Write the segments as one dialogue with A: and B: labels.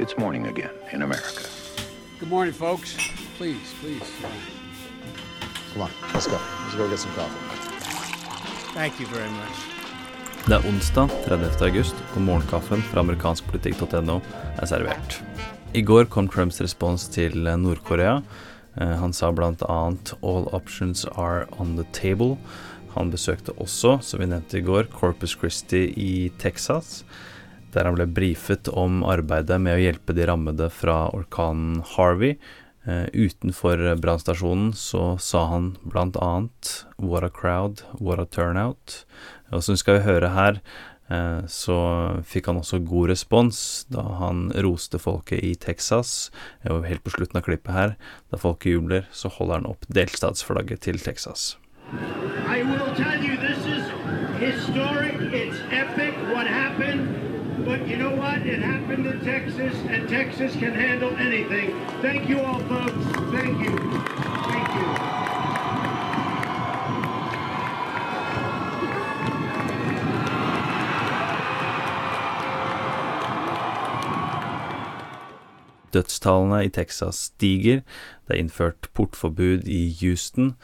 A: It's morning again in America.
B: Good morning, folks. Please, please.
C: Come on, let's go. Let's go get some coffee.
B: Thank you very much.
D: Det er onsdag 30. august, og morgenkaffen fra amerikanskpolitikk.no er servert. I går kom Trumps respons til Nord-Korea. Eh, Han sa bl.a.: 'All options are on the table'. Han besøkte også, som vi nevnte i går, Corpus Christi i Texas, der han ble brifet om arbeidet med å hjelpe de rammede fra orkanen Harvey. Eh, utenfor brannstasjonen så sa han bl.a.: 'What a crowd, what a turnout'. Og som skal vi høre her, eh, så fikk han også god respons da han roste folket i Texas. Og helt på slutten av klippet her, da folket jubler, så holder han opp delstatsflagget til Texas.
E: I will tell you, this is historic. It's epic what happened. But you know what? It happened in Texas, and Texas can handle anything. Thank you all, folks. Thank you. Thank you.
D: Dødstallene i Texas stiger. Det er innført portforbud i Houston,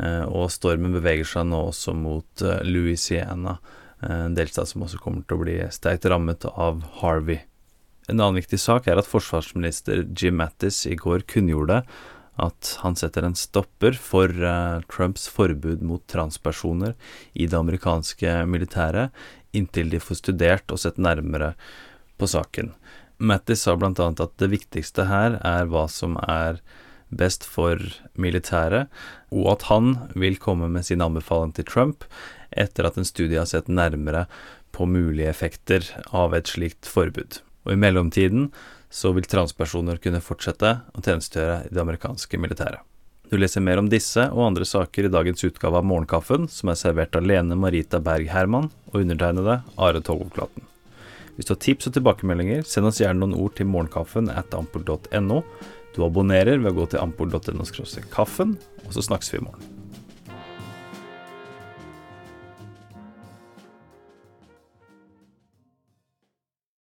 D: eh, og stormen beveger seg nå også mot eh, Louisiana, en delstat som også kommer til å bli sterkt rammet av Harvey. En annen viktig sak er at forsvarsminister Jim Mattis i går kunngjorde at han setter en stopper for Trumps forbud mot transpersoner i det amerikanske militæret, inntil de får studert og sett nærmere på saken. Mattis sa annet at det viktigste her er hva som er best for militæret, og at han vil komme med sin anbefaling til Trump etter at en studie har sett nærmere på mulige effekter av et slikt forbud. Og i mellomtiden så vil transpersoner kunne fortsette å tjenestegjøre i det amerikanske militæret. Du leser mer om disse og andre saker i dagens utgave av Morgenkaffen, som er servert av Lene Marita Berg Herman og undertegnede Are Togolklaten. Hvis du har tips og tilbakemeldinger, send oss gjerne noen ord til morgenkaffen at ampol.no. Du abonnerer ved å gå til ampol.no kaffen, og så snakkes vi i morgen.